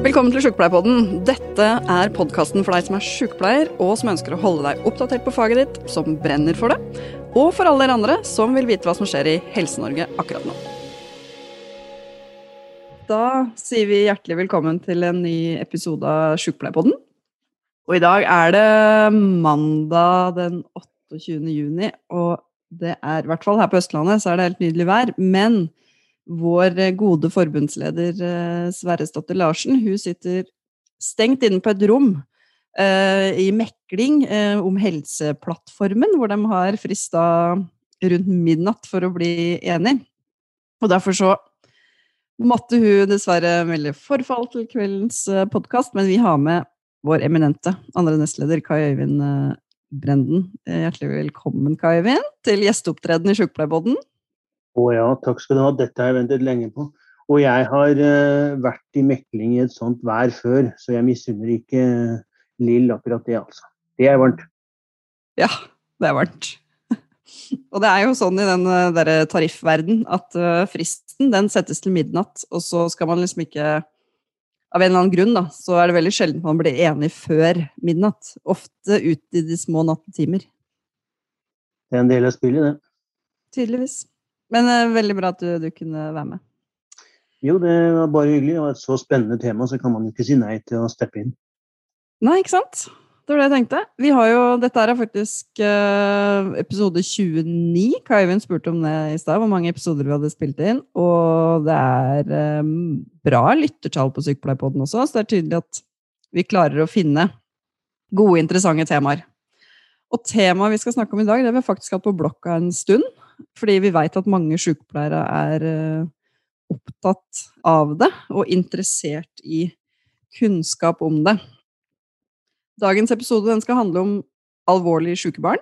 Velkommen til Sjukepleierpodden. Dette er podkasten for deg som er sjukepleier, og som ønsker å holde deg oppdatert på faget ditt, som brenner for det, og for alle dere andre som vil vite hva som skjer i Helse-Norge akkurat nå. Da sier vi hjertelig velkommen til en ny episode av Sjukepleierpodden. Og i dag er det mandag den 28. juni, og det er, i hvert fall her på Østlandet, så er det helt nydelig vær. Men vår gode forbundsleder eh, Sverresdatter Larsen, hun sitter stengt inne på et rom eh, i mekling eh, om Helseplattformen, hvor de har frista rundt midnatt for å bli enig. Og derfor så måtte hun dessverre melde forfall til kveldens eh, podkast, men vi har med vår eminente andre nestleder Kai Øyvind eh, Brenden. Eh, hjertelig velkommen, Kai Øyvind, til gjesteopptreden i Sjukepleierbåten. Å ja, takk skal du ha. Dette har jeg ventet lenge på. Og jeg har uh, vært i mekling i et sånt vær før, så jeg misunner ikke uh, Lill akkurat det, altså. Det er varmt. Ja, det er varmt. og det er jo sånn i den der tariffverden at uh, fristen den settes til midnatt, og så skal man liksom ikke av en eller annen grunn da, så er det veldig sjelden man blir enig før midnatt. Ofte ut i de små nattetimer. Det er en del av spillet, det. Tydeligvis. Men uh, veldig bra at du, du, kunne være med. Jo, det var bare hyggelig. Det var et så spennende tema, så kan man ikke si nei til å steppe inn. Nei, ikke sant? Det var det jeg tenkte. Vi har jo, dette er faktisk uh, episode 29. Kai Øyvind spurte om det i stad, hvor mange episoder vi hadde spilt inn. Og det er um, bra lyttertall på Sykepleierpodden også, så det er tydelig at vi klarer å finne gode, interessante temaer. Og temaet vi skal snakke om i dag, det har vi faktisk hatt på blokka en stund. Fordi vi veit at mange sykepleiere er uh, opptatt av det og interessert i kunnskap om det. Dagens episode skal handle om alvorlig syke barn.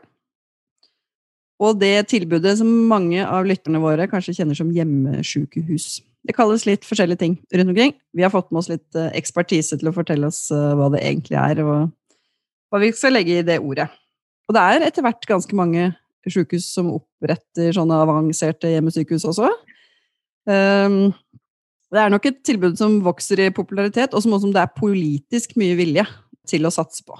Og det tilbudet som mange av lytterne våre kanskje kjenner som hjemmesykehus. Det kalles litt forskjellige ting rundt omkring. Vi har fått med oss litt eh, ekspertise til å fortelle oss eh, hva det egentlig er, og hva vi skal legge i det ordet. Og det er etter hvert ganske mange sykehus som oppretter sånne avanserte hjemmesykehus også. Um, det er nok et tilbud som vokser i popularitet, og som også det er politisk mye vilje til å satse på.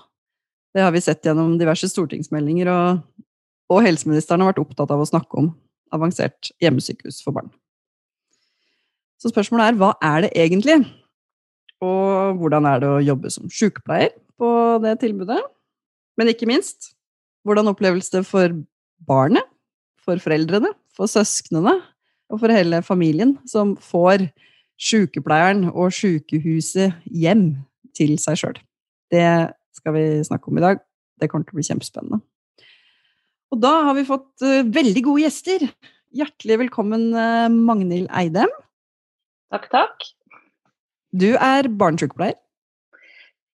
Det har vi sett gjennom diverse stortingsmeldinger, og, og helseministeren har vært opptatt av å snakke om avansert hjemmesykehus for barn. Så spørsmålet er hva er det egentlig? Og hvordan er det å jobbe som sykepleier på det tilbudet? Men ikke minst, hvordan oppleves det for barnet, for foreldrene, for søsknene og for hele familien som får sykepleieren og sykehuset hjem til seg sjøl? Det skal vi snakke om i dag. Det kommer til å bli kjempespennende. Og da har vi fått uh, veldig gode gjester. Hjertelig velkommen, uh, Magnhild Eidem. Takk, takk. Du er barnesykepleier?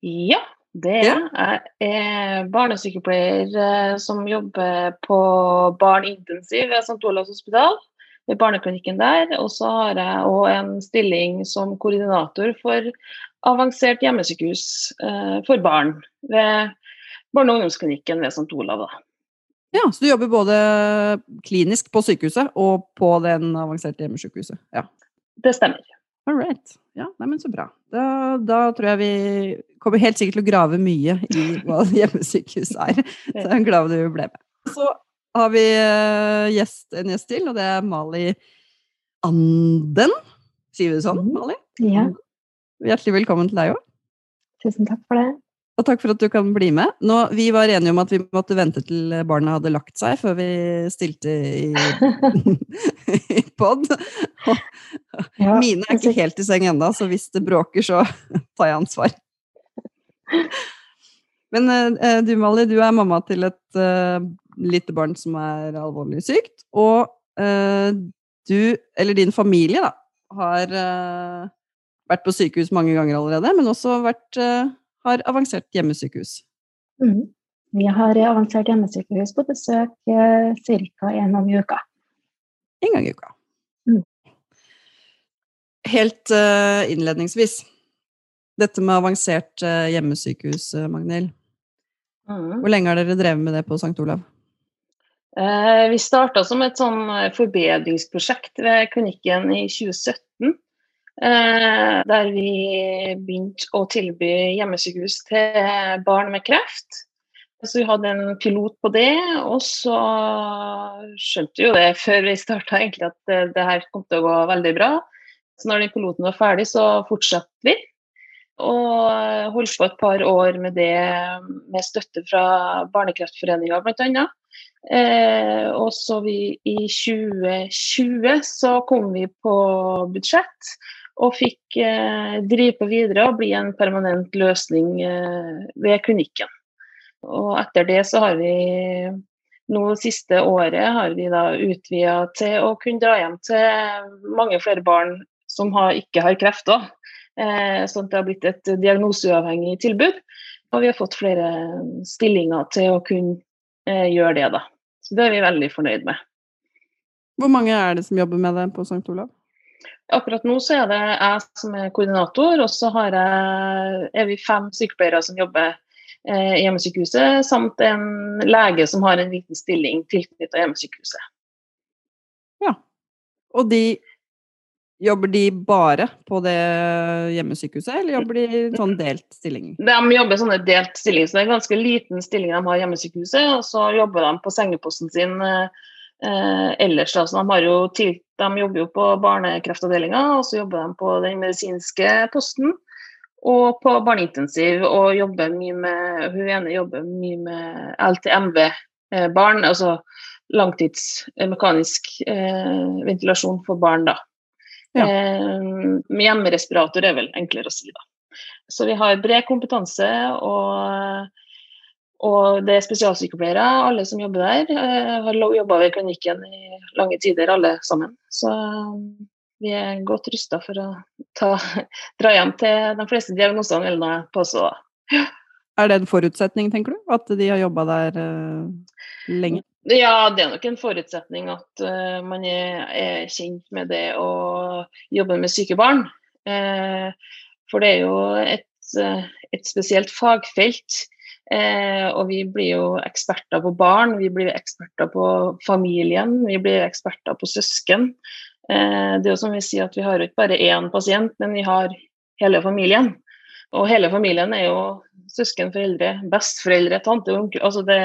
Ja, det er jeg. Er barnesykepleier uh, som jobber på barneintensiv ved St. Olavs hospital. Ved barneklinikken der. Og så har jeg òg en stilling som koordinator for avansert hjemmesykehus eh, for barn ved barne- og ungdomsklinikken ved St. Olav. Ja, Så du jobber både klinisk på sykehuset og på den avanserte hjemmesykehuset? Ja. Det stemmer. All right. Ja, nei, men Så bra. Da, da, tror jeg vi kommer helt sikkert til å grave mye i hva hjemmesykehus er. Så jeg er glad du ble med. Så har vi uh, gjest, en gjest til, og det er Mali Anden. Sier vi det sånn, mm. Mali? Ja. Hjertelig velkommen til deg òg. Tusen takk for det. Og takk for at du kan bli med. Nå, vi var enige om at vi måtte vente til barna hadde lagt seg før vi stilte i, i pod. Ja, Mine er ikke helt i seng ennå, så hvis det bråker, så tar jeg ansvar. Men uh, du Mali, du er mamma til et uh, lite barn som er alvorlig sykt. Og uh, du, eller din familie, da, har vært på sykehus mange ganger allerede, men også vært, uh, har avansert hjemmesykehus. Mm. Vi har avansert hjemmesykehus på besøk uh, ca. en gang i uka. En gang i uka. Helt uh, innledningsvis, dette med avansert uh, hjemmesykehus, Magnhild. Mm. Hvor lenge har dere drevet med det på St. Olav? Eh, vi starta som et sånn forbedringsprosjekt ved klinikken i 2017. Eh, der vi begynte å tilby hjemmesykehus til barn med kreft. Så vi hadde en pilot på det, og så skjønte vi jo det før vi starta at det, det, her kom til å gå veldig bra. Så når den piloten var ferdig, så fortsatte vi. Og holdt på et par år med det med støtte fra Barnekreftforeninga bl.a. Eh, og så i 2020 så kom vi på budsjett og fikk eh, drive videre og bli en permanent løsning eh, ved klinikken. Og etter det så har vi nå siste året har vi da utvida til å kunne dra hjem til mange flere barn som har, ikke har kreft òg. Eh, sånn at det har blitt et diagnoseuavhengig tilbud. Og vi har fått flere stillinger til å kunne eh, gjøre det, da. Så det er vi veldig fornøyd med. Hvor mange er det som jobber med det på St. Olav? Akkurat nå så er det jeg som er koordinator, og så er vi fem sykepleiere som jobber eh, i hjemmesykehuset, samt en lege som har en liten stilling tilknyttet hjemmesykehuset. Ja. Og de Jobber de bare på det hjemmesykehuset, eller jobber de sånn delt stilling? De jobber sånne delt stilling, så det er en ganske liten stilling de har hjemmesykehuset. Og så jobber de på sengeposten sin eh, ellers. Da. Så de, jo de, jobber jo på barnekreftavdelinga, og så jobber de på den medisinske posten. Og på barneintensiv, og jobber mye med Hun ene jobber mye med LTMV-barn, eh, altså langtidsmekanisk eh, ventilasjon for barn. da. Ja. Eh, med hjemmerespirator er vel enklere å si, da. Så vi har bred kompetanse, og, og det er spesialsykepleiere, alle som jobber der. Eh, har jobba ved klinikken i lange tider, alle sammen. Så vi er godt rusta for å ta, dra hjem til de fleste diagnosene, vil jeg påstå. Ja. Er det en forutsetning, tenker du? At de har jobba der uh, lenge? Ja, det er nok en forutsetning at uh, man er, er, kjent med det å jobbe med syke barn. Uh, for det er jo et, uh, et spesielt fagfelt. og vi blir jo eksperter på barn, vi blir eksperter på familien, vi blir eksperter på søsken. det er jo som vi sier at vi har ikke bare én pasient, men vi har hele familien. Og hele familien er jo søsken, foreldre, besteforeldre, tante og onkel. Altså det,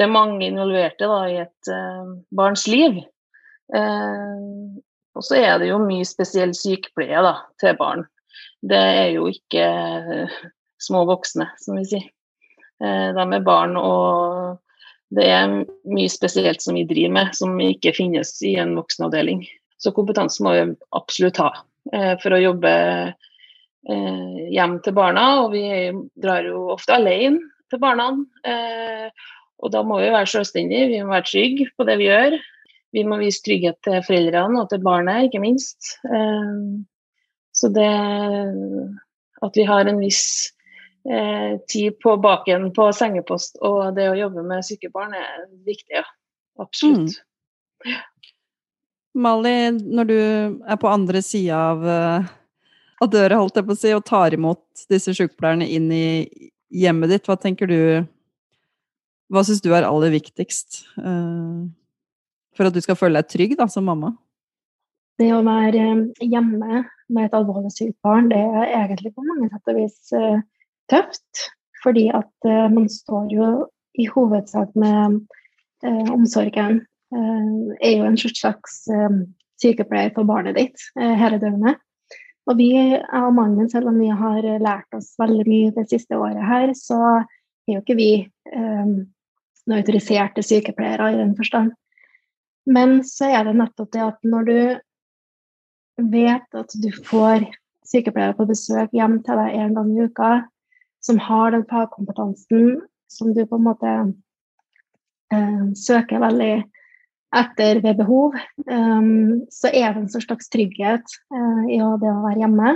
det er mange involverte da, i et uh, barns liv. Uh, og så er det jo mye spesiell sykepleie da, til barn. Det er jo ikke uh, små voksne, som vi sier. de er barn, og det er mye spesielt som vi driver med, som ikke finnes i en voksenavdeling. Så kompetanse må vi absolutt ha for å jobbe hjem til barna. Og vi drar jo ofte alene til barna. Og da må vi være selvstendige, vi må være trygge på det vi gjør. Vi må vise trygghet til foreldrene og til barnet, ikke minst. Eh, så det at vi har en viss eh, tid på baken på sengepost og det å jobbe med syke barn er viktig, ja. Absolutt. Mm. Mali, når du er på andre sida av, eh, av døra, holdt jeg på å si, og tar imot disse sykepleierne inn i hjemmet ditt, hva tenker du hva syns du er aller viktigst uh, for at du skal føle deg trygg da, som mamma? Det å være eh, hjemme med et alvorlig sykt barn, det er egentlig på mange sett og vis uh, tøft. Fordi at man står jo i hovedsak med omsorgen. er jo en slags sykepleier for barnet ditt hele døgnet. Og vi, jeg og mannen min, selv om vi har lært oss veldig mye det siste året her, så er jo ikke vi um, noen autoriserte sykepleiere i den forstand. Men så er det nettopp det at når du vet at du får sykepleiere på besøk hjem til deg en gang i uka, som har den fagkompetansen som du på en måte eh, søker veldig etter ved behov, um, så er det en slags trygghet uh, i det å være hjemme.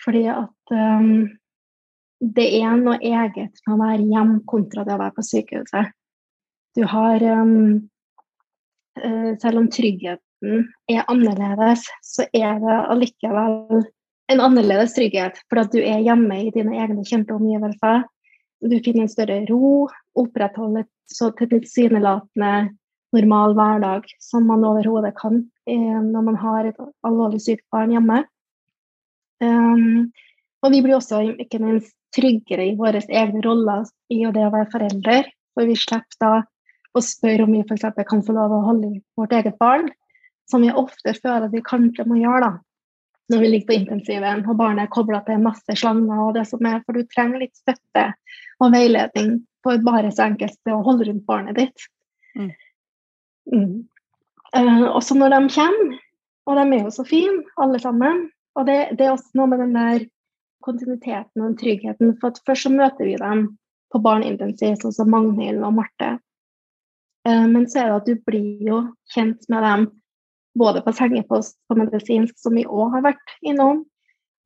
Fordi at um, det er noe eget med å være hjemme kontra det å være på sykehuset. Du har um, Selv om tryggheten er annerledes, så er det allikevel en annerledes trygghet. For at du er hjemme i dine egne kjente omgivelser. Du finner en større ro, opprettholder så tilsynelatende normal hverdag som man overhodet kan eh, når man har et alvorlig sykt barn hjemme. Um, og vi blir også ikke minst tryggere i våre egne roller i det å være forelder. For vi slipper da å spørre om vi f.eks. kan få lov å holde i vårt eget barn, som vi ofte føler at vi kanskje må gjøre da, når vi ligger på intensiven og barnet er kobla til masse slanger og det som er, for du trenger litt støtte og veiledning for bare så enkelt det å holde rundt barnet ditt. Mm. Mm. Uh, også når de kommer, og de er jo så fine alle sammen, og det, det er også noe med den der kontinuiteten og tryggheten. For først så møter vi dem på barneintensiv, sånn som Magnhild og Marte. Uh, men så er det at du blir jo kjent med dem både på sengepost på medisinsk, som vi òg har vært innom.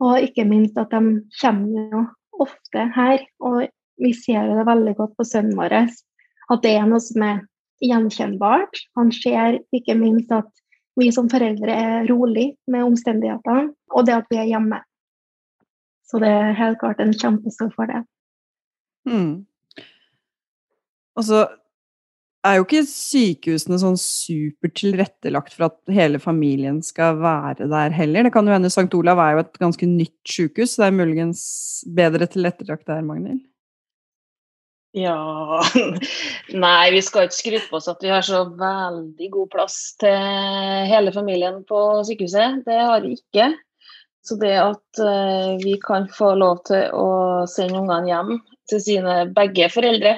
Og ikke minst at de kommer jo ofte her. Og vi ser det veldig godt på sønnen vår at det er noe som er gjenkjennbart. Han ser ikke minst at vi som foreldre er rolig med omstendighetene, og det at vi er hjemme. Så det er helt klart en kjempestor fordel. Mm. Altså, er jo ikke sykehusene sånn supert tilrettelagt for at hele familien skal være der heller. Det kan jo hende St. Olav er jo et ganske nytt sykehus, så det er muligens bedre tilrettelagt der, Magnhild? Ja Nei, vi skal ikke skryte på oss at vi har så veldig god plass til hele familien på sykehuset. Det har vi ikke. Så det at uh, vi kan få lov til å sende ungene hjem til sine begge foreldre,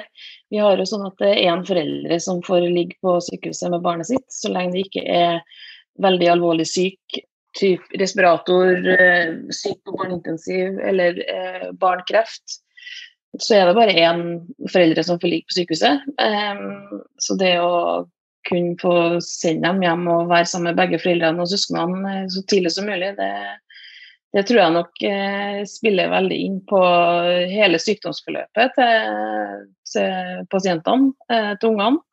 vi har jo sånn at det er én foreldre som får ligge på sykehuset med barnet sitt, så lenge det ikke er veldig alvorlig syk, typ respirator, eh, syk på barneintensiv eller eh, barnkreft. Så er det bare én foreldre som får ligge på sykehuset. Um, så det å kunne få sende dem hjem og være sammen med begge foreldrene og søsknene eh, så tidlig som mulig, det, det tror jeg nok eh, spiller veldig inn på hele sykdomsforløpet til, til pasientene, eh, til ungene.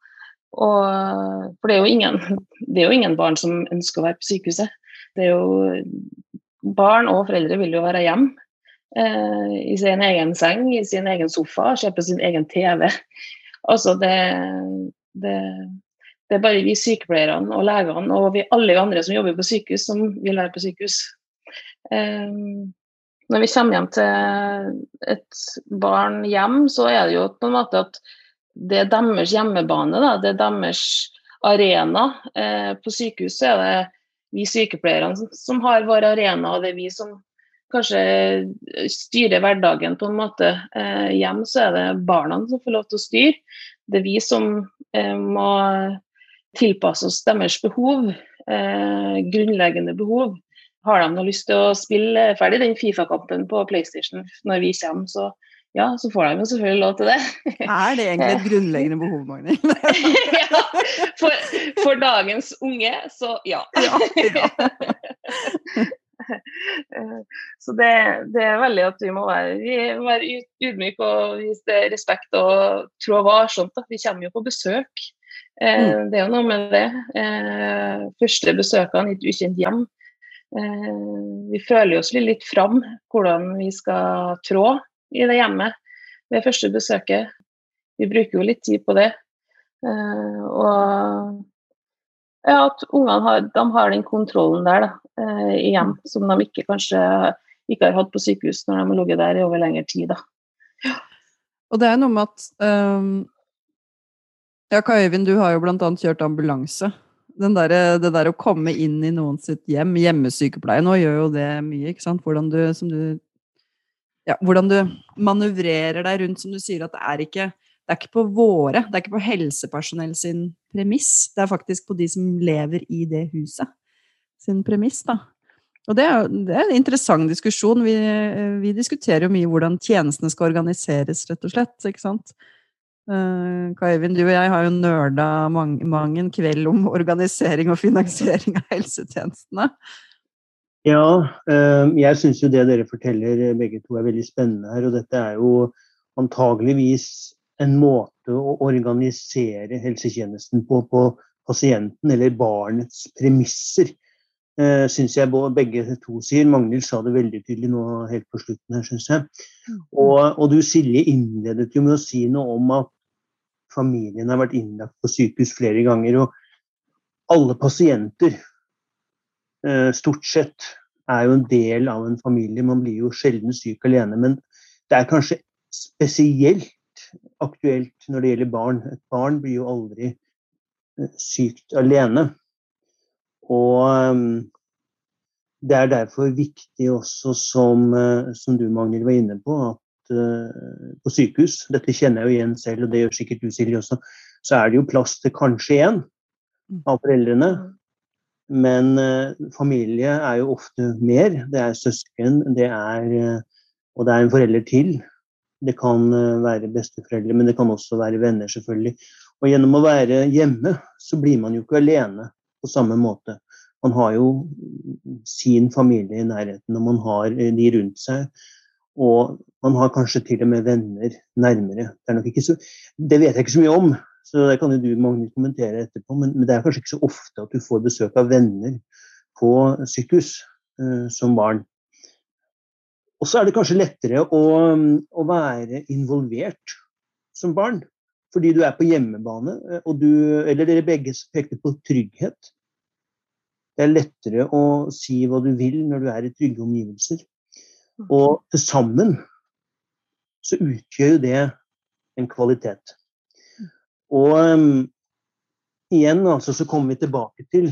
Og, for det er, ingen, det er, jo ingen, barn som ønsker å være på sykehuset. Det er jo, barn og foreldre vil jo være hjemme eh, i sin egen seng, i sin egen sofa, se på sin egen TV. Altså det, det, det, er bare vi sykepleierne og legene og vi, alle andre som jobber på sykehus, som vil være på sykehus. Ehm, når vi kommer hjem til et barn hjem, så er det jo på en måte at det er deres hjemmebane. Da. Det er deres arena. Eh, på sykehuset er det vi sykepleierne som har vår arena, og det er vi som kanskje styrer hverdagen på en måte. Eh, hjem så er det barna som får lov til å styre. Det er vi som eh, må tilpasse oss deres behov, grunnleggende behov. Har de noe lyst til å spille ferdig den Fifa-kampen på PlayStation når vi kommer, så ja, så får de jo selvfølgelig lov til det. Er det egentlig et grunnleggende behov, Magnhild? ja, for, for, dagens unge, så ja. ja, ja. så det, det, er veldig at vi må være, vi må være ydmyke og vise respekt og trå varsomt. Vi kommer jo på besøk. Eh, mm. Det er jo noe med det. Eh, første besøkene i et ukjent hjem vi føler oss litt fram hvordan vi skal trå i det hjemmet ved første besøket. Vi bruker jo litt tid på det. Eh, og ja, at ungene har, har, den kontrollen der da, eh, i hjem, som de ikke kanskje ikke har hatt på sykehus når de har ligget der i over lengre tid. Da. Og det er noe med at um, Ja, Kai Øyvind, du har jo bl.a. kjørt ambulanse der, det der å komme inn i noen sitt hjem, hjemmesykepleie nå gjør jo det mye, ikke sant? Hvordan du, du, ja, hvordan du manøvrerer deg rundt, som du sier, at det er ikke det er ikke på våre, det er ikke på helsepersonell sin premiss. Det er faktisk på de som lever i det huset sin premiss, da. Og det er, det er en interessant diskusjon. Vi, vi diskuterer jo mye hvordan tjenestene skal organiseres, rett og slett. ikke sant? Uh, Kai Eivind, du og jeg har jo nerda mang, mang en kveld om organisering og finansiering av helsetjenestene. Ja, uh, jeg syns jo det dere forteller eh, begge to er veldig spennende her. Og dette er jo antageligvis en måte å organisere helsetjenesten på på pasienten eller barnets premisser. Uh, syns jeg begge to sier. Magnhild sa det veldig tydelig nå helt på slutten her, syns jeg. Mm. Og, og, du Silje innledet jo med å si noe om at familien har vært innlagt på sykehus flere ganger. Og alle pasienter, eh, stort sett, er jo en del av en familie. Man blir jo sjelden syk alene. Men det er kanskje spesielt aktuelt når det gjelder barn. Et barn blir jo aldri eh, sykt alene. Og um, det er derfor viktig også, som, uh, som du Magnhild var inne på, at uh, på sykehus, dette kjenner jeg jo igjen selv, og det gjør sikkert du Silje også, så er det jo plass til kanskje én mm. av foreldrene. Men uh, familie er jo ofte mer. Det er søsken, det er, og det er en forelder til. Det kan være besteforeldre, men det kan også være venner, selvfølgelig. Og gjennom å være hjemme, så blir man jo ikke alene på samme måte. Man har jo sin familie i nærheten, og man har de rundt seg. Og man har kanskje til og med venner nærmere. Det, så, det vet jeg ikke så mye om, så det kan jo du Magnus, kommentere etterpå. Men, men, det er kanskje ikke så ofte at du får besøk av venner på sykehus uh, som barn. Og så er det kanskje lettere å, å, være involvert som barn. Fordi du er på hjemmebane, eh, og du, eller dere begge pekte på trygghet. Det er lettere å si hva du vil når du er i trygge omgivelser. Og til sammen så utgjør jo det en kvalitet. Og um, igjen altså, så kommer vi tilbake til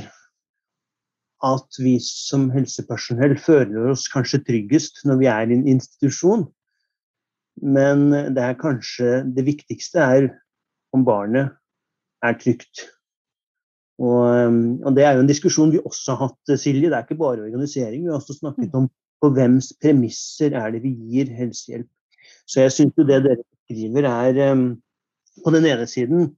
at vi som helsepersonell føler oss kanskje tryggest når vi er i en institusjon. Men det er kanskje det viktigste er om barnet er trygt. Og, um, og, Det er jo en diskusjon vi også har hatt, Silje. Det er ikke bare organisering. Vi har også snakket om på hvems premisser er det vi gir helsehjelp. Så jeg syns jo det dere skriver er um, på den ene siden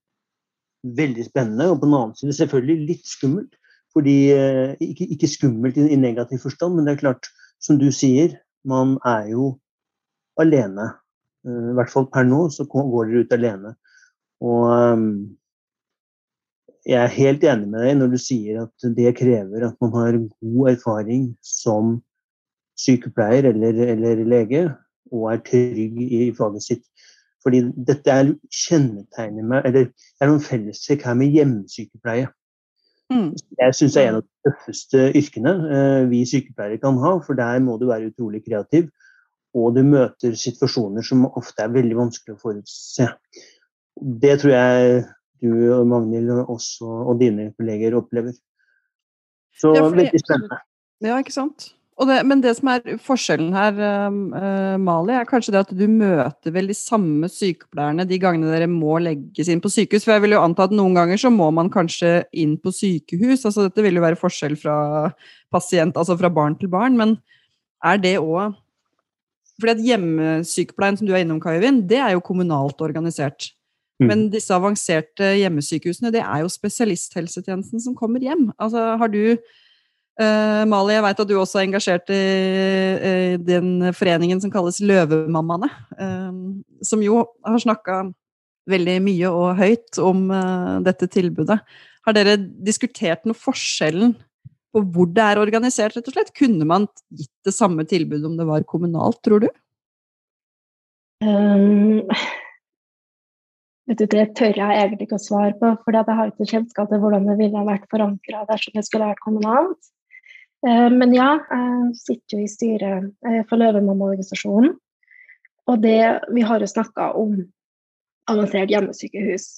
veldig spennende, og på den annen side selvfølgelig litt skummelt. Fordi, uh, ikke, ikke, skummelt i, i, negativ forstand, men det er klart, som du sier, man er jo alene. Uh, I hvert fall per nå så går dere ut alene. Og um, jeg er helt enig med deg når du sier at det krever at man har god erfaring som sykepleier eller, eller lege, og er trygg i faget sitt. Fordi dette er kjennetegnet med, eller det er noen fellestrekk her med hjemmesykepleie. Mm. Jeg syns det er en av de tøffeste yrkene eh, vi sykepleiere kan ha, for der må du være utrolig kreativ. Og du møter situasjoner som ofte er veldig vanskelig å forutse. Det tror jeg du og Magnhild også, og dine kolleger opplever. Så ja, veldig spennende. Ja, ikke sant. Det, men det som er forskjellen her, uh, Mali, er kanskje det at du møter vel de samme sykepleierne de gangene dere må legges inn på sykehus. For jeg vil jo anta at noen ganger så må man kanskje inn på sykehus. altså Dette vil jo være forskjell fra pasient, altså fra barn til barn. Men er det òg fordi at hjemmesykepleien som du er innom, Kaivind, det er jo kommunalt organisert. Mm. Men disse avanserte hjemmesykehusene, det er jo spesialisthelsetjenesten som kommer hjem. Altså, har du uh, Mali, jeg vet at du også er engasjert i, i den foreningen som kalles Løvemammaene. Uh, som jo har snakka veldig mye og høyt om uh, dette tilbudet. Har dere diskutert noe forskjellen på hvor det er organisert, rett og slett? Kunne man gitt det samme tilbudet om det var kommunalt, tror du? Um det tør jeg egentlig ikke å svare på, for jeg har ikke kjennskap til hvordan det ville vært forankra dersom det skulle vært kommunalt. Eh, men ja, jeg sitter jo i styret eh, for Løvemammaorganisasjonen. Og det, vi har jo snakka om avansert hjemmesykehus.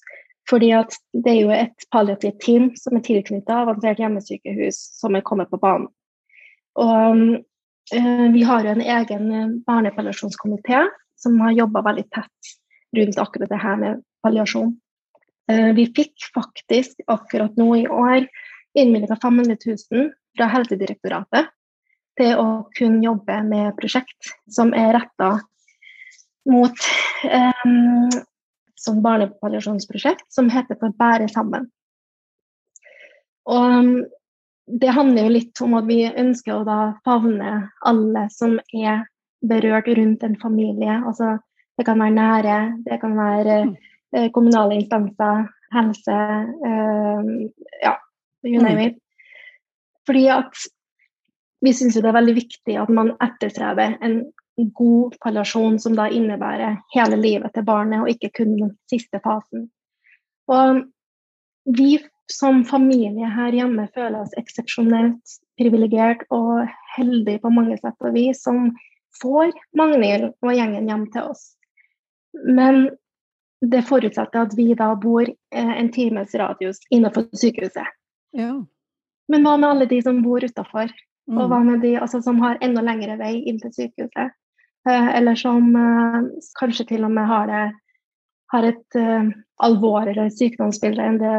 Fordi at det er jo et palliativt team som er tilknyttet avansert hjemmesykehus, som er kommet på banen. Og uh, vi har jo en egen barnepalliasjonskomité som har jobba veldig tett rundt akkurat det her med palliasjon. Eh, vi fikk faktisk akkurat nå i år innvilga 500 000 fra Helsedirektoratet til å kunne jobbe med prosjekt som er retta mot um, som barnepalliasjonsprosjekt som heter For bære sammen. Og um, det handler jo litt om at vi ønsker å favne alle som er berørt rundt en familie. Altså, det kan være nære, det kan være mm. Eh, kommunale instanser, helse eh, Ja, you name mm. it. Fordi at vi syns det er veldig viktig at man etterstreber en god palliasjon som da innebærer hele livet til barnet, og ikke kun den siste fasen. Og vi som familie her hjemme føler oss eksepsjonelt privilegert og heldige på mange sett og vis som får Magnhild og gjengen hjem til oss. Men det forutsetter at vi da bor eh, en times radius innenfor sykehuset. Ja. Men hva med alle de som bor utafor? Mm. Og hva med de altså, som har enda lengre vei inn til sykehuset? Eh, eller som eh, kanskje til og med har, det, har et uh, alvorligere sykdomsbilde enn det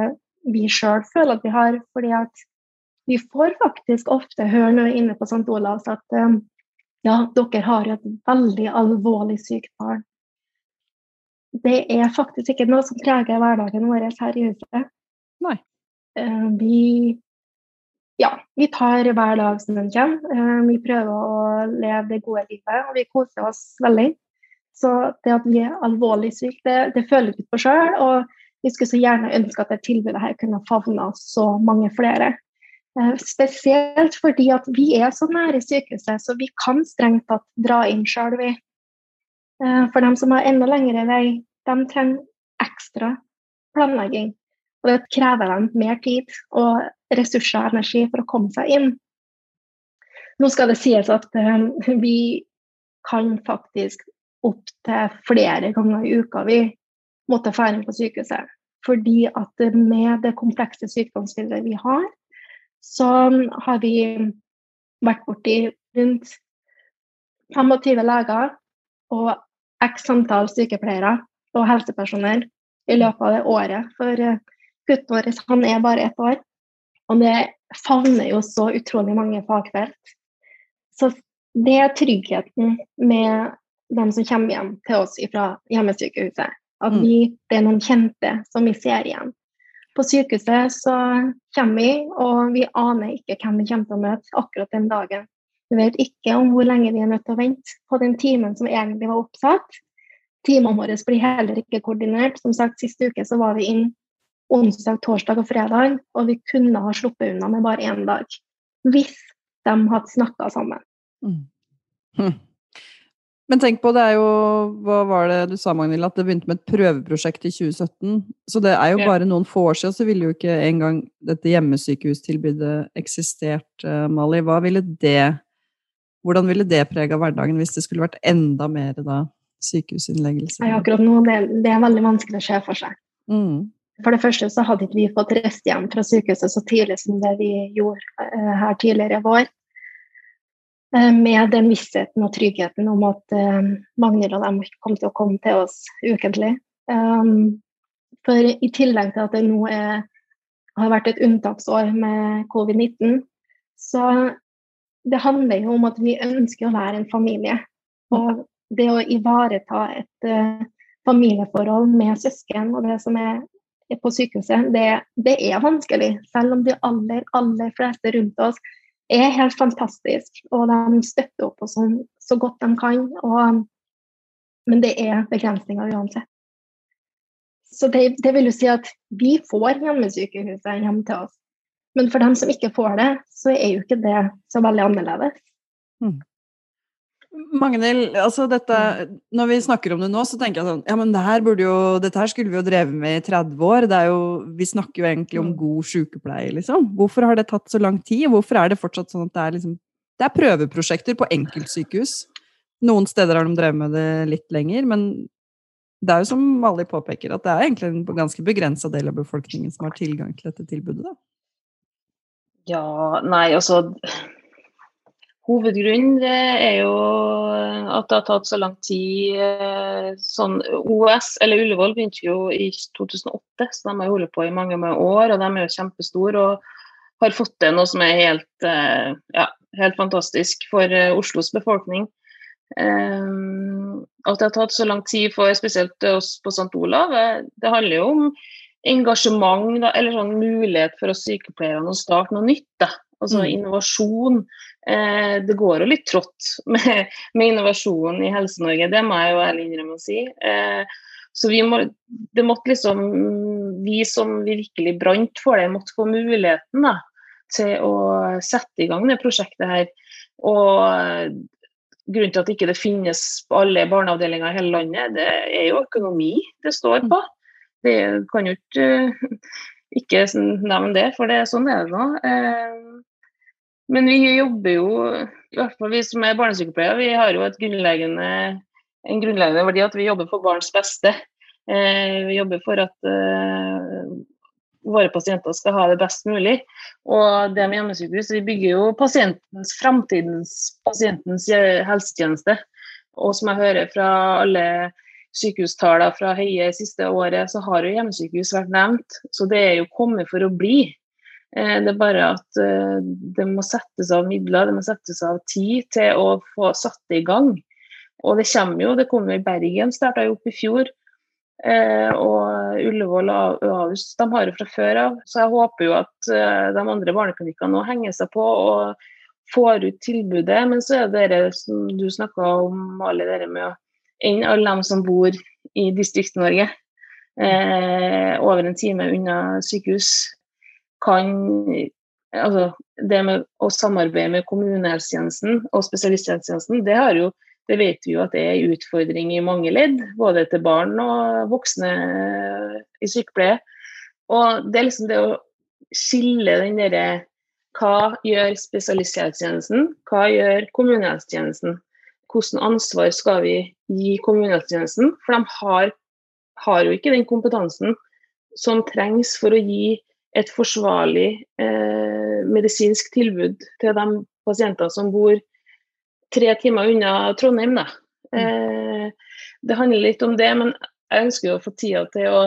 vi sjøl føler at vi har. fordi at vi får faktisk ofte høre når vi er inne på St. Olavs at um, ja, dere har et veldig alvorlig sykt barn. Det er faktisk ikke noe som preger hverdagen vår her i huset. Nei. Uh, vi ja, vi tar hver dag som den kommer. Uh, vi prøver å leve det gode livet, og vi koser oss veldig. Så det at vi er alvorlig syke, det, det føler vi på sjøl. Og vi skulle så gjerne ønske at det tilbudet her kunne favna så mange flere. Uh, spesielt fordi at vi er så nære sykehuset, så vi kan strengt tatt dra inn sjøl, vi. Uh, for dem som har enda lengre vei, de trenger ekstra planlegging. Og det krever dem mer tid og ressurser og energi for å komme seg inn. Nå skal det sies at um, vi kan faktisk opptil flere ganger i uka vi måtte dra på sykehuset. Fordi at med det komplekse sykdomsbildet vi har, så har vi vært borti rundt 25 leger og x antall sykepleiere og helsepersonell i løpet av det året. For uh, gutten vår han er bare ett år. Og det favner jo så utrolig mange fagfelt. Så det er tryggheten med dem som kommer hjem til oss fra hjemmesykehuset. At Mm. vi, det er noen kjente som vi ser igjen. På sykehuset så kommer vi, og vi aner ikke hvem vi kommer til å møte akkurat den dagen. Vi vet ikke om hvor lenge vi er nødt til å vente på den timen som egentlig var oppsatt. Timene våre blir heller ikke koordinert. Som sagt, Sist uke så var vi inn onsdag, torsdag og fredag, og vi kunne ha sluppet unna med bare én dag. Hvis de hadde snakka sammen. Mm. Hm. Men tenk på, det er jo Hva var det du sa, Magnhild? At det begynte med et prøveprosjekt i 2017. Så det er jo Ja. bare noen få år siden, så ville jo ikke engang dette hjemmesykehustilbudet eksistert, eh, Mali. Hva ville det Hvordan ville det prega hverdagen hvis det skulle vært enda mer da sykehusinnleggelse? Nei, akkurat nå, det, det er veldig vanskelig å se for seg. Mm. For det første så hadde ikke vi fått reist hjem fra sykehuset så tidlig som det vi gjorde eh, her tidligere i vår. Eh, med den vissheten og tryggheten om at uh, Magnhild og dem kom til å komme til oss ukentlig. For i tillegg til at det nå er, har vært et unntaksår med covid-19, så det handler jo om at vi ønsker å være en familie. Og det å ivareta et uh, familieforhold med søsken og det som er på sykehuset, det, det er vanskelig. Selv om de aller, aller fleste rundt oss er helt fantastisk, og de støtter opp oss sånn, så godt de kan. Og, men det er begrensninger uansett. Så det, det, vil jo si at vi får hjemmesykehuset hjem til oss. Men for dem som ikke får det, så er jo ikke det så veldig annerledes. Mm. Magnhild, altså dette, når vi snakker om det nå, så tenker jeg sånn Ja, men det her burde jo, dette her skulle vi jo drevet med i 30 år. Det er jo, vi snakker jo egentlig om god sykepleie, liksom. Hvorfor har det tatt så lang tid? Hvorfor er det fortsatt sånn at det er liksom Det er prøveprosjekter på enkeltsykehus. Noen steder har de drevet med det litt lenger, men det er jo som Mali påpeker, at det er egentlig en ganske begrensa del av befolkningen som har tilgang til dette tilbudet, da. Ja, nei, altså Hovedgrunnen er jo at det har tatt så lang tid. Sånn, OS, eller Ullevål, begynte jo i 2008, så de har holdt på i mange mange år. Og de er jo kjempestore og har fått til noe som er helt, ja, helt fantastisk for Oslos befolkning. At det har tatt så lang tid for spesielt oss på St. Olav, det handler jo om engasjement, da, eller sånn mulighet for oss sykepleierne å starte noe nytt. Da. Altså mm. innovasjon. Eh, det går jo litt trått med, med innovasjon i Helse-Norge, det må jeg jo ærlig innrømme å si. Eh, så vi må, det måtte liksom Vi som virkelig brant for det, måtte få muligheten da, til å sette i gang det prosjektet her. Og grunnen til at ikke det finnes på alle barneavdelinger i hele landet, det er jo økonomi det står på. Det kan jo ikke ikke nevne det, for det, sånn er det nå. Eh, men vi jobber jo, i hvert fall vi som er barnesykepleiere, vi har jo grunnleggende, en grunnleggende verdi at vi jobber for barns beste. Eh, vi jobber for at våre pasienter skal ha det best mulig. Og det med hjemmesykehus, vi bygger jo pasientens, framtidens pasientens helsetjeneste. Og som jeg hører fra alle sykehustallene fra Høie siste året, så har jo hjemmesykehus vært nevnt. Så det er jo kommet for å bli. Eh, det er bare at eh, det må settes av midler, det må settes av tid til å få satt det i gang. Og det kommer jo, det kommer i Bergen, starta jo opp i fjor. Eh, og Ullevål og Ahus de har det fra før av. Så jeg håper jo at de andre barneklinikkene nå henger seg på og får ut tilbudet. Men så er det det som du snakka om, Mali, det med å ende alle dem som bor i Distrikts-Norge eh, over en time unna sykehus, kan altså, Det med å samarbeide med kommunehelsetjenesten og spesialisthelsetjenesten, det har jo det vet vi jo at det er en utfordring i mange ledd, både til barn og voksne i sykepleie. Og det er liksom det å skille den derre Hva gjør spesialisthelsetjenesten? Hva gjør kommunehelsetjenesten? Hvilket ansvar skal vi gi kommunehelsetjenesten? For de har, har, jo ikke den kompetansen som trengs for å gi et forsvarlig eh, medisinsk tilbud til de pasienter som bor tre timer unna Trondheim. Mm. Eh, det handler litt om det, men jeg ønsker å få tida til å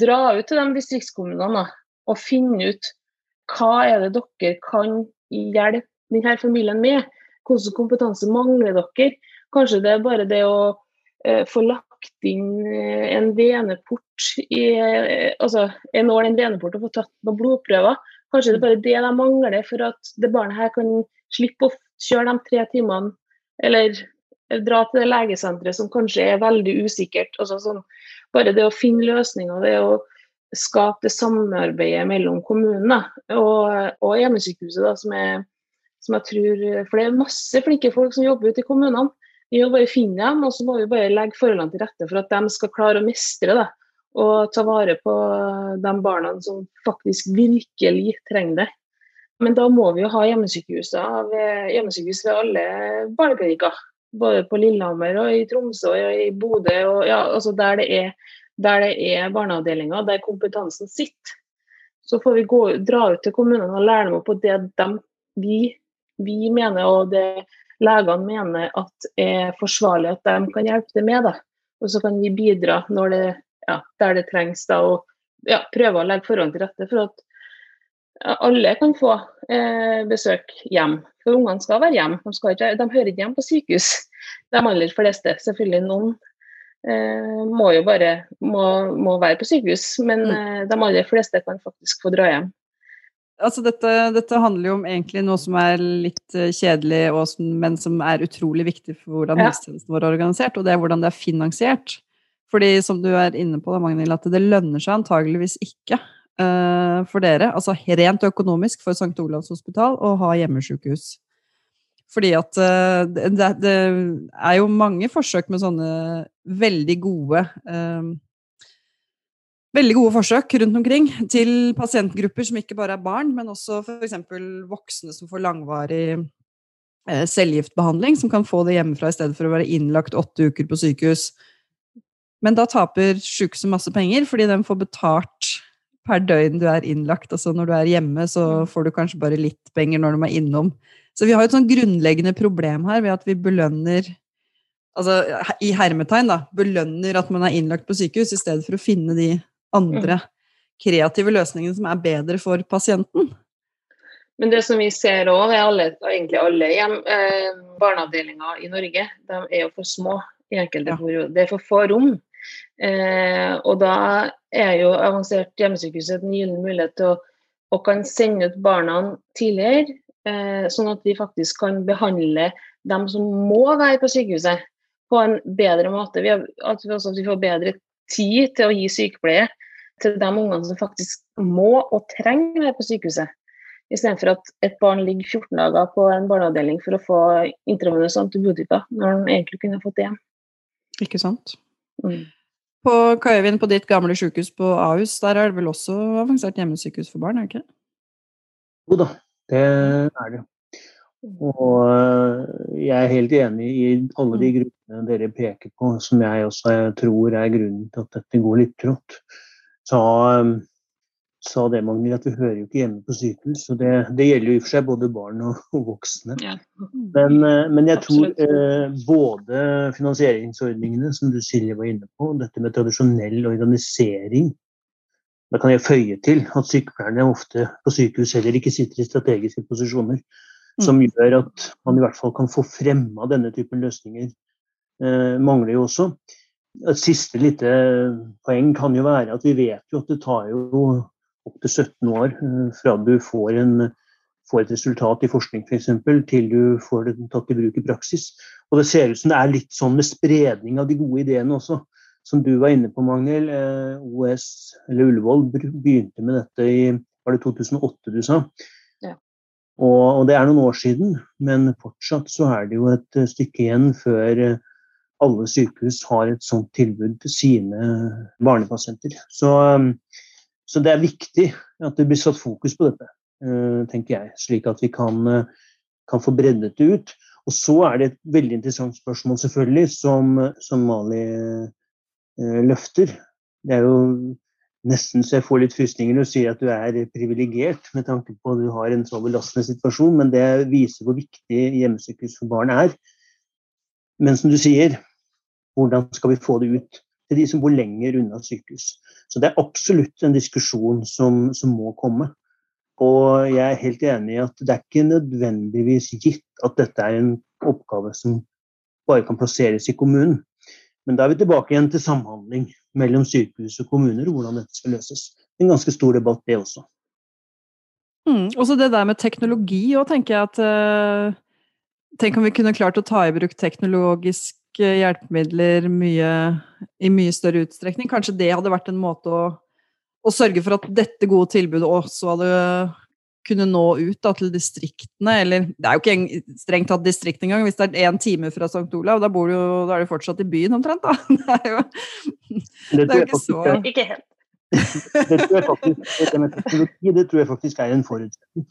dra ut til de distriktskommunene og finne ut hva er det dere kan hjelpe denne familien med. Hvilken kompetanse mangler dere? Kanskje det er bare det å eh, få lagt inn eh, en veneport i eh, Altså en ål i en veneport og få tatt noen blodprøver. Kanskje det er bare det de mangler for at det barnet her kan slippe å kjøre de tre timene, eller dra til det legesenteret som kanskje er veldig usikkert. Altså sånn, bare det å finne løsninger, det å skape det samarbeidet mellom kommunene og, og hjemmesykehuset, da, som, er, som jeg tror For det er masse flinke folk som jobber ute i kommunene. Vi må bare finne dem, og så må vi bare legge forholdene til rette for at de skal klare å mestre det. Og ta vare på de barna som faktisk virkelig trenger det. Men da må vi jo ha hjemmesykehus hjemmesykehus ved alle barneklinikker. Både på Lillehammer og i Tromsø og i Bodø. Og ja, altså der det er, der er barneavdelinger, der kompetansen sitter. Så får vi gå, dra ut til kommunene og lære dem opp på det de, vi, vi, mener og det legene mener at er forsvarlig at de kan hjelpe til med. Da. Og så kan vi bidra når det, ja, der det trengs, da, og ja, prøve å legge forholdene til rette for at alle kan få eh, besøk hjem. For ungene skal være hjem. De, skal ikke, de hører ikke hjem på sykehus, de aller fleste. Selvfølgelig noen eh, må jo bare må, må, være på sykehus, men mm. eh, de aller fleste kan faktisk få dra hjem. Altså dette, dette, handler jo om egentlig noe som er litt eh, kjedelig, som, men som er utrolig viktig for hvordan ja. helsetjenesten vår er organisert, og det er hvordan det er finansiert. Fordi som du er inne på, da, Magnhild, at det lønner seg antageligvis ikke uh, for dere, altså rent økonomisk for St. Olavs hospital, å ha hjemmesykehus. Fordi at uh, det, det, er jo mange forsøk med sånne veldig gode uh, Veldig gode forsøk rundt omkring til pasientgrupper som ikke bare er barn, men også f.eks. voksne som får langvarig cellegiftbehandling, som kan få det hjemmefra i stedet for å være innlagt åtte uker på sykehus. Men da taper sykehuset masse penger, fordi de får betalt per døgn du er innlagt. Altså når du er hjemme, så mm. får du kanskje bare litt penger når du er innom. Så vi har et sånn grunnleggende problem her ved at vi belønner altså i hermetegn da, belønner at man er innlagt på sykehus, i stedet for å finne de andre mm. kreative løsningene som er bedre for pasienten. Men det som vi ser òg er alle, egentlig alle hjem, eh, barneavdelinger i Norge, de er jo for små i enkelte perioder. Det er for få rom. Eh, og da er jo avansert hjemmesykehus en gyllen mulighet til å, å kan sende ut barna tidligere, eh, sånn at vi faktisk kan behandle dem som må være på sykehuset, på en bedre måte. Vi har, også at vi får bedre tid til å gi sykepleie til de ungene som faktisk må og trenger være på sykehuset. Istedenfor at et barn ligger 14 dager på en barneavdeling for å få intravenøs antibiotika, når han egentlig kunne fått det hjem. Ikke sant. Mm. På Kaivind, på ditt gamle sykehus på Ahus, der er det vel også avansert hjemmesykehus for barn? er det ikke? Jo da, det er det. Og eh, jeg er helt enig i alle de gruppene dere peker på, som jeg også tror er grunnen til at dette går litt trått. sa, sa det, Magnhild, at vi hører jo ikke hjemme på sykehus. og Det, det gjelder jo i og for seg både barn og, og voksne. Ja. Men, eh, men, jeg tror eh, både finansieringsordningene, som du Silje var inne på, dette med tradisjonell organisering Da kan jeg føye til at sykepleierne ofte på sykehus heller ikke sitter i strategiske posisjoner. Mm. Som gjør at man i hvert fall kan få fremma denne typen løsninger. Eh, mangler jo også. Et siste lite poeng kan jo være at vi vet jo at det tar jo opptil 17 år eh, fra du får, en, får et resultat i forskning f.eks., til du får det tatt i bruk i praksis. Og det ser ut som det er litt sånn med spredning av de gode ideene også. Som du var inne på, Magnhild. Eh, OS, eller Ullevål, begynte med dette i var det 2008 du sa? Ja. Og, og, det er noen år siden, men fortsatt så er det jo et stykke igjen før alle sykehus har et sånt tilbud til sine barnepasienter. Så så det er viktig at det blir satt fokus på dette, eh, tenker jeg. Slik at vi kan, eh, kan få breddet det ut. Og så er det et veldig interessant spørsmål, selvfølgelig, som, som Mali eh, løfter. Det er jo nesten så jeg får litt frysninger når du sier at du er privilegert med tanke på at du har en så belastende situasjon, men det viser hvor viktig hjemmesykehus for barn er. Men som du sier, hvordan skal vi få det ut til de som bor lenger unna sykehus? Så det er absolutt en diskusjon som, som, må komme. Og jeg er helt enig i at det er ikke nødvendigvis gitt at dette er en oppgave som bare kan plasseres i kommunen. Men da er vi tilbake igjen til samhandling mellom sykehus og kommuner, og hvordan dette skal løses. En ganske stor debatt, det også. Mm, også det der med teknologi òg, tenker jeg at uh, Tenk om vi kunne klart å ta i bruk teknologisk hjelpemidler mye, i mye større utstrekning. Kanskje det hadde vært en måte å, å sørge for at dette gode tilbudet også hadde kunne nå ut da, til distriktene, eller Det er jo ikke strengt tatt distrikt engang, hvis det er én time fra St. Olav. Da, bor du, da er du fortsatt i byen omtrent, da. Det er jo, det er jo ikke så Ikke helt. det, tror jeg faktisk, det med teknologi det tror jeg faktisk er en forutsetning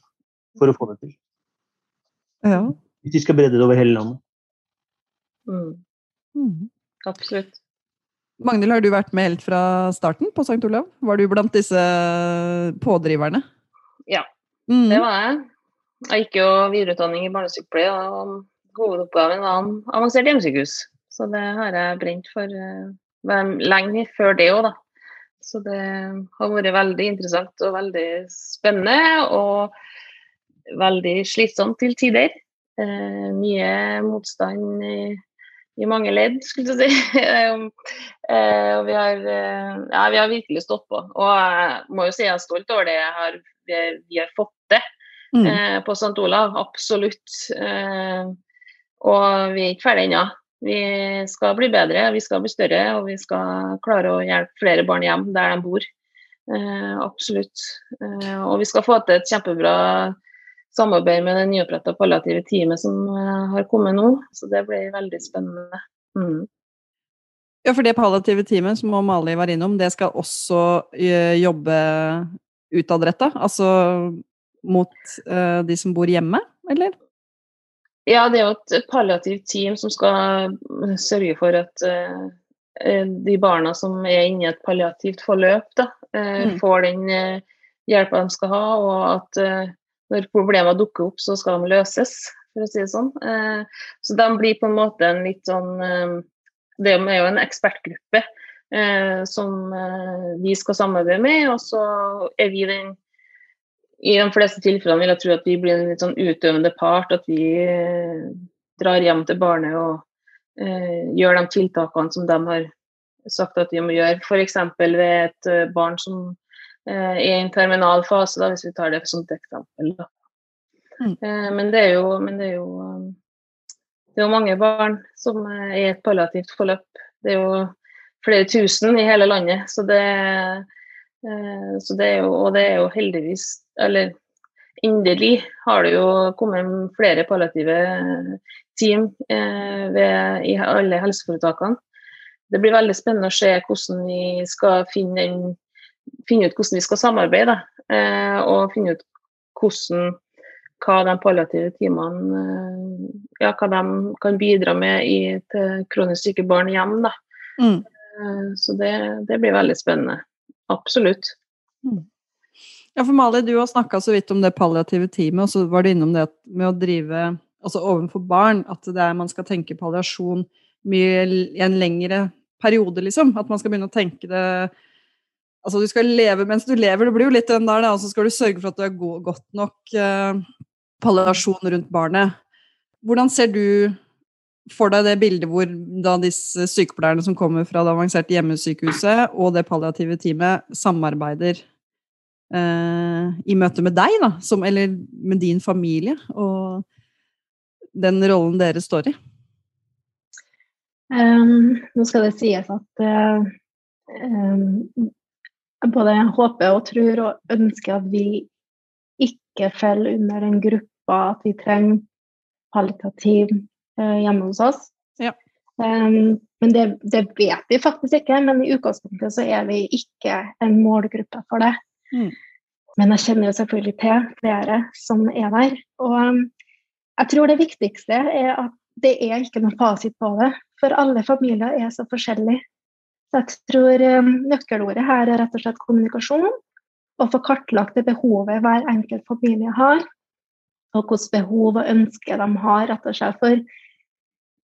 for å få det til. Ja. Hvis de skal bredde det over hele landet. Mm. Mm. Absolutt. Magnhild, har du vært med helt fra starten på St. Olav? Var du blant disse pådriverne? Ja, mm. det var jeg. Jeg gikk jo videreutdanning i barnesykepleie, og hovedoppgaven var avansert hjemmesykehus. Så det har jeg brent for uh, lenge før det òg, da. Så det har vært veldig interessant og veldig spennende. Og veldig slitsomt til tider. Uh, mye motstand i i mange ledd, skulle du si. Eh, og vi har, eh, ja, vi har virkelig stått på. Og jeg må jo si jeg er stolt over det har, vi, vi, har fått til mm. eh, på St. Olav. Absolutt. Eh, og vi er ikke ferdig ennå. Vi skal bli bedre, vi skal bli større og vi skal klare å hjelpe flere barn hjem der de bor. Eh, absolutt. Eh, og vi skal få til et kjempebra samarbeid med det nyoppretta palliative teamet som eh, har kommet nå. Så det blir veldig spennende. Mm. Ja, for det palliative teamet som Mali var innom, det skal også eh, jobbe utadretta? Altså mot uh, de som bor hjemme, eller? Ja, det er jo et palliativt team som skal sørge for at uh, de barna som er inne i et palliativt forløp, da, uh, mm. får den hjelpa de skal ha, og at når problemer dukker opp, så skal de løses, for å si det sånn. Eh, så de blir på en måte en litt sånn eh, Det er jo en ekspertgruppe eh, som vi skal samarbeide med, og så er vi den i de fleste tilfellene vil jeg tro at vi blir en litt sånn utøvende part. At vi drar hjem til barnet og gjør de tiltakene som de har sagt at vi må gjøre. F.eks. ved et barn som i en terminal fase, da, hvis vi tar det som et eksempel. Mm. Eh, men, det jo, men, det er jo, um, det er jo mange barn som er i et palliativt forløp. Det er jo flere tusen i hele landet. Så det, eh, så det er jo, og det er jo heldigvis Eller endelig har det jo kommet flere palliative team ved, i alle helseforetakene. det blir veldig spennende å se hvordan vi skal finne, finne ut hvordan vi skal samarbeide. Eh, og finne ut hvordan hva de palliative teamene eh, ja, hva de kan bidra med i, til kronisk syke barn hjem. Da. Mm. Eh, så det, det, blir veldig spennende. Absolutt. Mm. Ja, for Mali, du har snakka så vidt om det palliative teamet, og så var du innom det med å drive altså overfor barn, at det er, man skal tenke palliasjon mye i en lengre periode, liksom. At man skal begynne å tenke det Altså, du skal leve mens du lever, det blir jo litt den der, og så skal du sørge for at du er god, godt nok eh, palliasjon rundt barnet. Hvordan ser du for deg det bildet hvor da disse sykepleierne som kommer fra det avanserte hjemmesykehuset og det palliative teamet samarbeider eh, i møte med deg, da, som, eller med din familie, og den rollen dere står i? Um, nå skal det sies at uh, um, både håper og tror og ønsker at vi ikke faller under den gruppa at vi trenger kvalitativ uh, hjemme hos oss. Ja. Um, men det, det, vet vi faktisk ikke, men i utgangspunktet så er vi ikke en målgruppe for det. Mm. Men jeg kjenner jo selvfølgelig til flere som er der. Og um, jeg tror det viktigste er at det er ikke noen fasit på det. For alle familier er så forskjellige. Så jeg tror um, nøkkelordet her er rett og slett kommunikasjon. Og få kartlagt det behovet hver enkelt familie har. Og hvilke behov og ønsker de har, rett og slett. For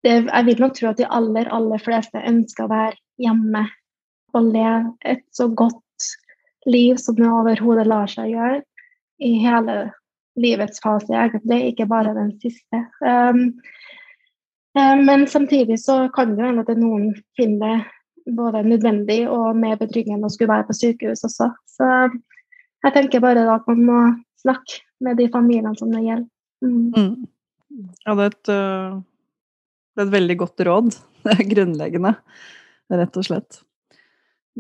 det, jeg vil nok tro at de aller, aller fleste ønsker å være hjemme og leve et så godt liv som det overhodet lar seg gjøre i hele livets fase, egentlig, ikke bare den siste. Um, Eh, men samtidig så kan det hende at noen finner det både nødvendig og mer betryggende å skulle være på sykehus også. Så jeg tenker bare at man må snakke med de familiene som det gjelder. Mm. Mm. Ja, det er, et, eh, det er et veldig godt råd. Det er grunnleggende, rett og slett.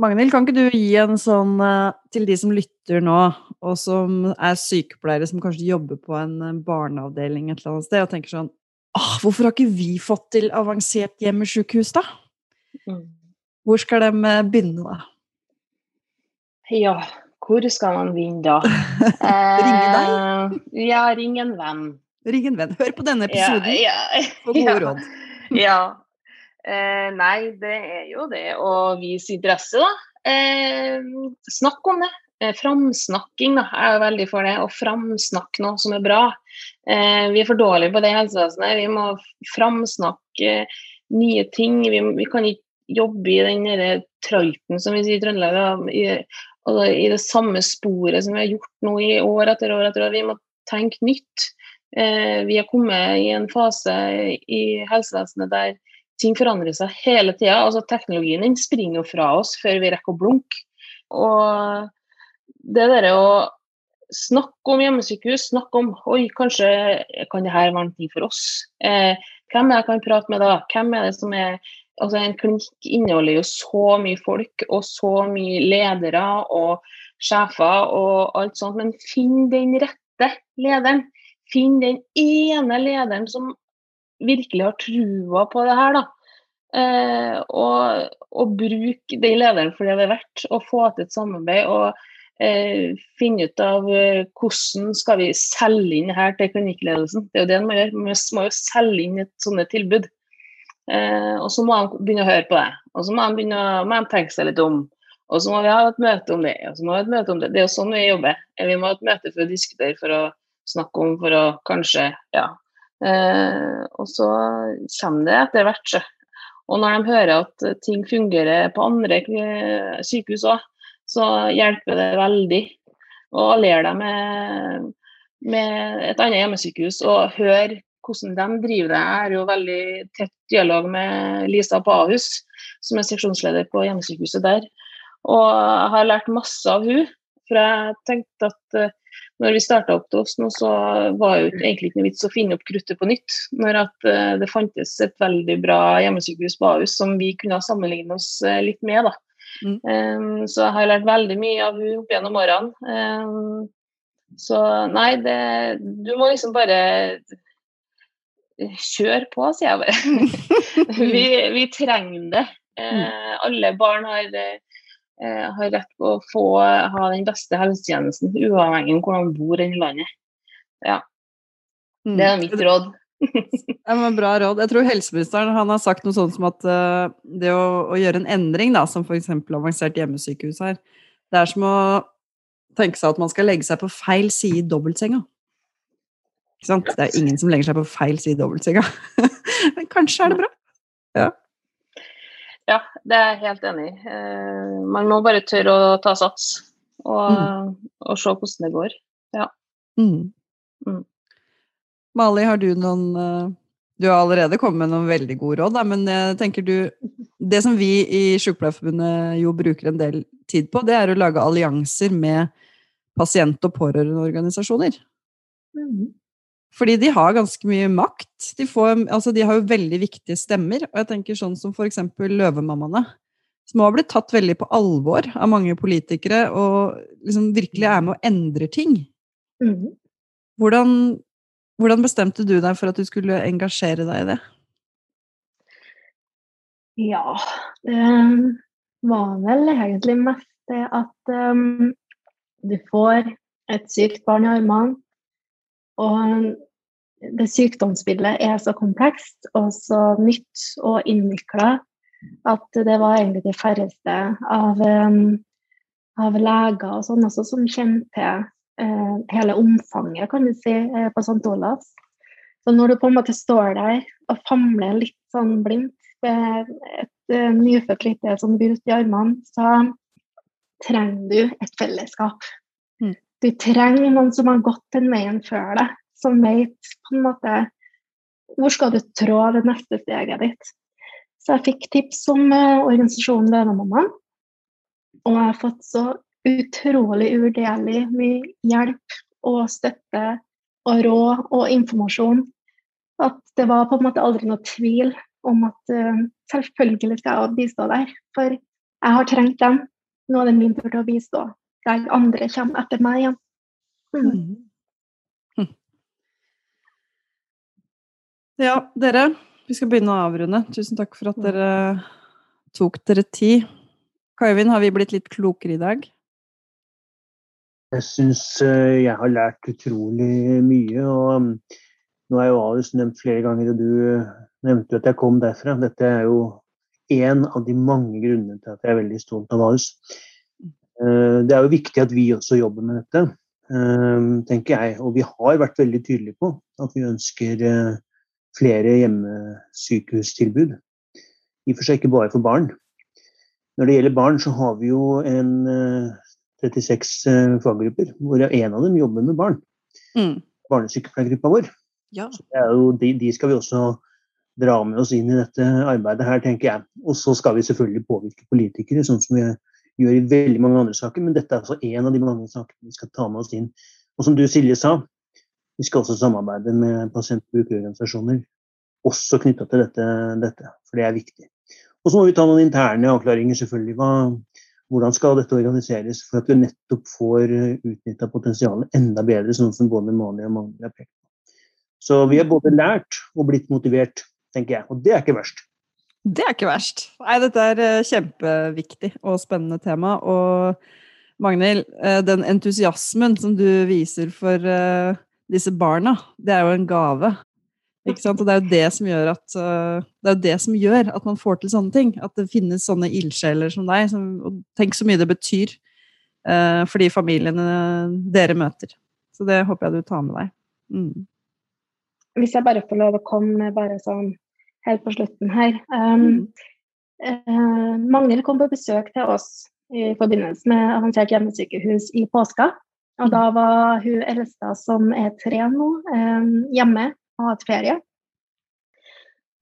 Magnhild, kan ikke du gi en sånn eh, til de som lytter nå, og som er sykepleiere som kanskje jobber på en barneavdeling et eller annet sted, og tenker sånn Åh, hvorfor har ikke vi fått til avansert hjemmesykehus, da? Mm. Hvor skal de eh, begynne, da? Ja, hvor skal man begynne, da? ringe deg? Eh, ja, ring en venn. Ring en venn. Hør på denne episoden ja, ja, for gode ja. råd. ja. Eh, nei, det er jo det å vise interesse, da. Eh, snakk om det. Eh, framsnakking da, er veldig for det. Å framsnakke noe som er bra. Eh, vi er for dårlige på det i helsevesenet. Vi må framsnakke nye ting. Vi, vi kan ikke jobbe i den trøyten, som vi sier i Trøndelag. Altså, I det samme sporet som vi har gjort nå i år etter år etter år. Vi må tenke nytt. Eh, vi har kommet i en fase i helsevesenet der ting forandrer seg hele tida. Altså, teknologien den springer jo fra oss før vi rekker å blunke. Og det derre å snakke om hjemmesykehus, snakke om oi, kanskje kan det her være ting for oss. Eh, hvem er det jeg kan prate med da? Hvem er det som er altså En klinikk inneholder jo så mye folk og så mye ledere og sjefer og alt sånt, men finn den rette lederen. Finn den ene lederen som virkelig har trua på det her, da. Eh, og, og bruk den lederen for det det er verdt, og få til et samarbeid. og eh, finne ut av eh, hvordan skal vi selge inn her til klinikkledelsen. Det er jo det man gjør. Man må jo selge inn et sånt tilbud. Eh, og så må de begynne å høre på det. Og så må de begynne å må de tenke seg litt om. Og så må vi ha et møte om det. og så må vi ha et møte om Det Det er jo sånn vi jobber. Vi må ha et møte for å diskutere, for å snakke om, for å kanskje Ja. Eh, og så kommer det etter hvert. Og når de hører at ting fungerer på andre sykehus òg, så hjelper det veldig å alliere deg med, med, et annet hjemmesykehus og høre hvordan de driver det. Jeg har jo veldig tett dialog med Lisa på Ahus, som er seksjonsleder på hjemmesykehuset der. Og jeg har lært masse av hun, for jeg tenkte at uh, når vi starta opp til oss nå, så var det egentlig ikke noe vits å finne opp kruttet på nytt. Når at uh, det fantes et veldig bra hjemmesykehus på Ahus som vi kunne sammenligne oss uh, litt med. da. Mm. Um, så jeg har lært veldig mye av henne opp gjennom årene. Um, så nei, det, du må liksom bare kjøre på, sier jeg bare. vi, vi, trenger det. Eh, alle barn har, eh, har, rett på å få ha den beste helsetjenesten, uavhengig av hvor de bor i landet. Ja. Mm. Det er mitt råd. det var bra råd. Jeg tror helseministeren han har sagt noe sånt som at uh, det å, å, gjøre en endring, da, som f.eks. avansert hjemmesykehus her, det er som å tenke seg at man skal legge seg på feil side i dobbeltsenga. Ikke sant? Det er ingen som legger seg på feil side i dobbeltsenga. Men kanskje er det bra. Ja. Ja, det er jeg helt enig i. Uh, man må bare tørre å ta sats og, mm. og se hvordan det går. Ja. Mm. Mm. Mali, har du noen uh, Du har allerede kommet med noen veldig gode råd, men jeg tenker du Det som vi i Sykepleierforbundet jo bruker en del tid på, det er å lage allianser med pasient- og pårørendeorganisasjoner. Mm. Fordi de har ganske mye makt. De, får, altså de, har jo veldig viktige stemmer. Og jeg tenker sånn som eksempel Løvemammaene, som har blitt tatt veldig på alvor av mange politikere, og liksom virkelig er med å endre ting. Mm. Hvordan, hvordan, bestemte du deg for at du skulle engasjere deg i det? Ja, det var vel egentlig mest det at um, du får et sykt barn i armene, og det sykdomsbildet er så komplekst og så nytt og innvikla at det var egentlig de færreste av, um, av leger og sånn også som kjente uh, hele omfanget, kan du si, uh, på St. Olavs. Så når du på en måte står der og famler litt sånn blindt med et uh, nyfødt lite sånn brut i armene, så trenger du et fellesskap. Du trenger noen som har gått den veien før deg som vet på en måte hvor skal du trå det neste steget ditt. Så jeg fikk tips om uh, organisasjonen Løvemammaen. Og jeg har fått så utrolig uvurderlig mye hjelp og støtte og råd og informasjon at det var på en måte aldri noe tvil om at uh, selvfølgelig skal jeg bistå der. For jeg har trengt dem. Nå er det min tur til å bistå. Der andre kommer etter meg igjen. Mm. mm. Ja, dere, vi skal begynne å avrunde. Tusen takk for at dere tok dere tid. Kaivind, har vi blitt litt klokere i dag? Jeg syns eh, jeg har lært utrolig mye. og um, Nå er jo Ahus nevnt flere ganger, og du nevnte at jeg kom derfra. Dette er jo en av de mange grunnene til at jeg er veldig stolt av Ahus. Eh, det er jo viktig at vi også jobber med dette, eh, tenker jeg. Og vi har vært veldig tydelige på at vi ønsker flere hjemmesykehustilbud. I og for seg ikke bare for barn. Når det gjelder barn, så har vi jo en 36 eh, eh, faggrupper, hvor en av dem jobber med barn. Mm. Barnesykepleiergruppa vår. Ja. Jo, de, de, skal vi også dra med oss inn i dette arbeidet her, tenker jeg. Og så skal vi selvfølgelig påvirke politikere, sånn som vi gjør i veldig mange andre saker. Men dette er altså en av de mange sakene vi skal ta med oss inn. Og som du Silje sa, vi skal også samarbeide med pasient- og brukerorganisasjoner, også knytta til dette, dette, for det er viktig. Og så må vi ta noen interne avklaringer, selvfølgelig. Hva, hvordan skal dette organiseres for at vi nettopp får utnytta potensialet enda bedre, sånn som både Mani og Magnhild har pekt på. Så vi har både lært og blitt motivert, tenker jeg. Og det er ikke verst. Det er ikke verst. Nei, dette er eh, kjempeviktig og spennende tema. Og Magnhild, eh, den entusiasmen som du viser for eh, disse barna, det er jo en gave. Ikke sant? Og det er jo det som gjør at det er det som gjør at man får til sånne ting. At det finnes sånne ildsjeler som deg. Som, og tenk så mye det betyr for de familiene dere møter. Så det håper jeg du tar med deg. Mm. Hvis jeg bare får lov å komme med bare sånn helt på slutten her. Um, mm. uh, Magnhild kom på besøk til oss i forbindelse med avansert hjemmesykehus i påska. Og da var hun eldste, som er tre nå, hjemme og hatt ferie.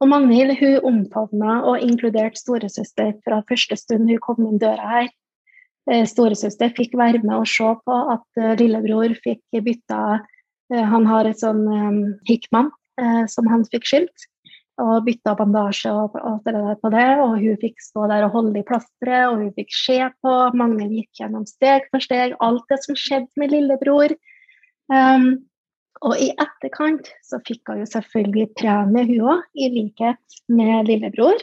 Og Magnhild hun omfavna og inkluderte storesøster fra første stund hun kom inn døra her. Eh, storesøster fikk være med og se på at eh, lillebror fikk bytta Han har et sånn um, Hickman som han fikk skilt og bytta bandasje og alt det der på det. Og hun fikk stå der og holde i plasteret, og hun fikk se på. Mange gikk gjennom steg for steg alt det som skjedde med lillebror. Um, og i etterkant så fikk hun jo selvfølgelig premie, hun òg, i likhet med lillebror.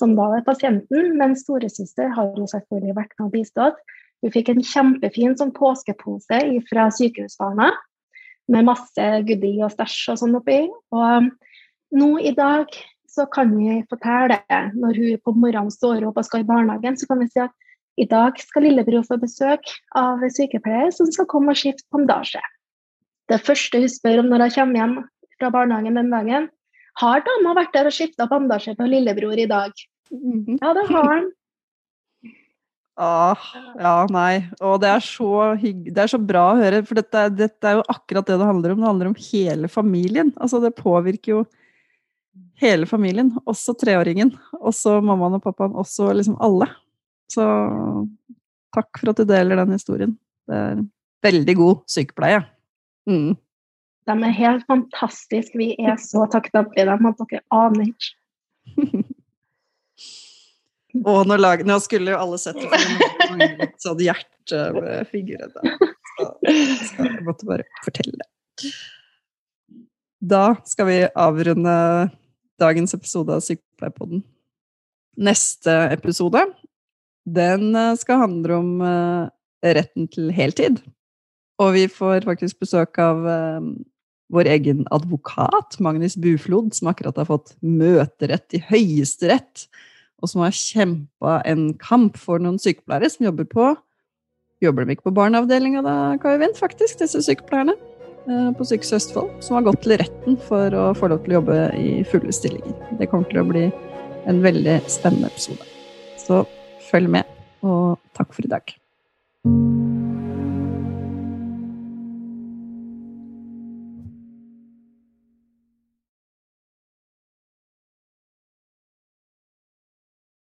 som da er pasienten, men storesøster har jo selvfølgelig vært med og bistått. Hun fikk en kjempefin sånn påskepose fra Sykehusbarna med masse goodie og stæsj og sånn oppi. Og nå i dag så kan vi fortelle, når hun på morgenen står opp og skal i barnehagen, så kan vi si at i dag skal lillebror få besøk av sykepleier som skal komme og skifte pandasje. Det første hun spør om når hun kommer hjem fra barnehagen den dagen, har dama vært der og skifta bandasje på lillebror i dag? Mhm. Ja, det har han. Ah, ja, nei. Og det er, så det er så bra å høre, for dette, dette, er jo akkurat det det handler om. Det handler om hele familien. Altså, det påvirker jo hele familien, også treåringen. Også mammaen og pappaen, også liksom alle. Så takk for at du deler den historien. Det er veldig god sykepleie. Mm. De er helt fantastiske. Vi er så takknemlige dem at dere aner ikke. Og nå, lag, nå, skulle jo alle sett det, for det sånn hjertefigurer. Så, så jeg måtte bare fortelle det. Da skal vi avrunde dagens episode av Sykepleierpodden. Neste episode den eh, skal handle om uh, retten til heltid. Og vi får faktisk besøk av uh, vår egen advokat, Magnus Buflod, som akkurat har fått møterett i Høyesterett, og som har kjempa en kamp for noen sykepleiere som jobber på Jobber de ikke på barneavdelinga da, Kai Vind, faktisk, disse sykepleierne? På Sykehuset Østfold, som har gått til retten for å få lov til å jobbe i fulle stillinger. Det kommer til å bli en veldig spennende episode. Så følg med, og takk for i dag.